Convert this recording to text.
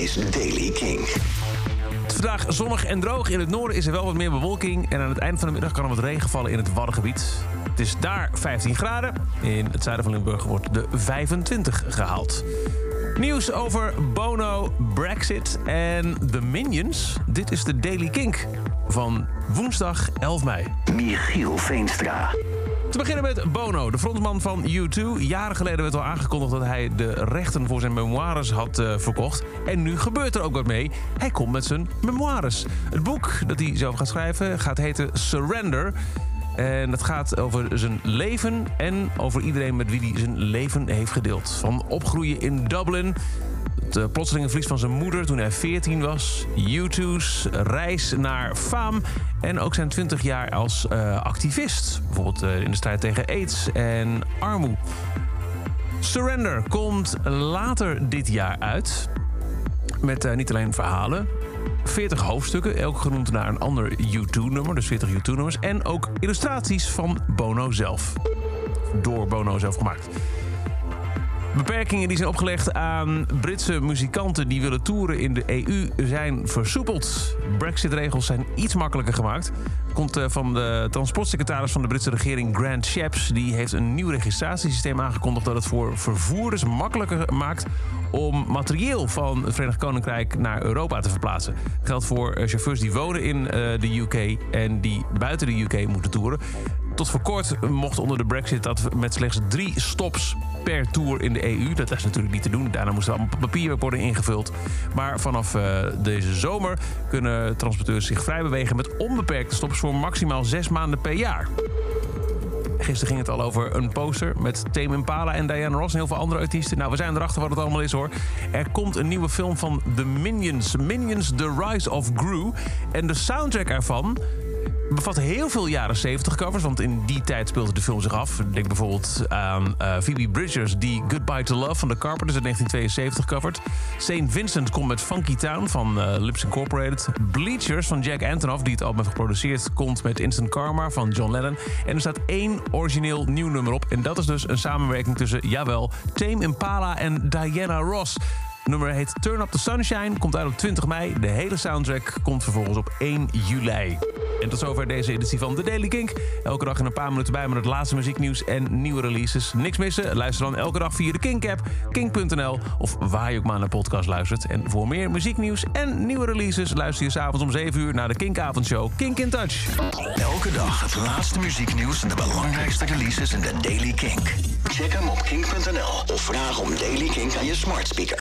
is Daily King. Het is vandaag zonnig en droog. In het noorden is er wel wat meer bewolking. En aan het eind van de middag kan er wat regen vallen in het Waddengebied. Het is daar 15 graden. In het zuiden van Limburg wordt de 25 gehaald. Nieuws over Bono, Brexit en de Minions. Dit is de Daily Kink van woensdag 11 mei. Michiel Veenstra. Te beginnen met Bono, de frontman van U2. Jaren geleden werd al aangekondigd dat hij de rechten voor zijn memoires had uh, verkocht. En nu gebeurt er ook wat mee. Hij komt met zijn memoires. Het boek dat hij zelf gaat schrijven gaat heten Surrender. En dat gaat over zijn leven en over iedereen met wie hij zijn leven heeft gedeeld. Van opgroeien in Dublin, het uh, plotselinge verlies van zijn moeder toen hij 14 was, U2's reis naar faam en ook zijn 20 jaar als uh, activist. Bijvoorbeeld uh, in de strijd tegen aids en armoede. Surrender komt later dit jaar uit. Met niet alleen verhalen, 40 hoofdstukken, elk genoemd naar een ander U2-nummer, dus 40 U2-nummers. En ook illustraties van Bono zelf. Door Bono zelf gemaakt. Beperkingen die zijn opgelegd aan Britse muzikanten die willen toeren in de EU zijn versoepeld. Brexit-regels zijn iets makkelijker gemaakt. Komt van de transportsecretaris van de Britse regering Grant Shapps. Die heeft een nieuw registratiesysteem aangekondigd dat het voor vervoerders makkelijker maakt om materieel van het Verenigd Koninkrijk naar Europa te verplaatsen. Dat geldt voor chauffeurs die wonen in de UK en die buiten de UK moeten toeren. Tot voor kort mocht onder de Brexit dat met slechts drie stops per tour in de EU. Dat is natuurlijk niet te doen. Daarna moest allemaal papier worden ingevuld. Maar vanaf uh, deze zomer kunnen transporteurs zich vrij bewegen met onbeperkte stops voor maximaal zes maanden per jaar. Gisteren ging het al over een poster met Tame Impala en Diana Ross en heel veel andere artiesten. Nou, we zijn erachter wat het allemaal is hoor. Er komt een nieuwe film van The Minions. Minions The Rise of Gru. En de soundtrack ervan bevat heel veel jaren 70 covers. Want in die tijd speelde de film zich af. Denk bijvoorbeeld aan uh, Phoebe Bridgers, die Goodbye to Love van The Carpenters in 1972 covert. St. Vincent komt met Funky Town van uh, Lips Incorporated. Bleachers van Jack Antonoff, die het album heeft geproduceerd, komt met Instant Karma van John Lennon. En er staat één origineel nieuw nummer op. En dat is dus een samenwerking tussen, jawel, Tame Impala en Diana Ross. Nummer heet Turn Up the Sunshine, komt uit op 20 mei. De hele soundtrack komt vervolgens op 1 juli. En tot zover deze editie van The Daily Kink. Elke dag in een paar minuten bij met het laatste muzieknieuws en nieuwe releases. Niks missen? Luister dan elke dag via de Kink-app, kink.nl... of waar je ook maar naar podcast luistert. En voor meer muzieknieuws en nieuwe releases... luister je s'avonds om 7 uur naar de Kink-avondshow Kink in Touch. Elke dag het laatste muzieknieuws en de belangrijkste releases in The Daily Kink. Check hem op kink.nl of vraag om Daily Kink aan je smart speaker.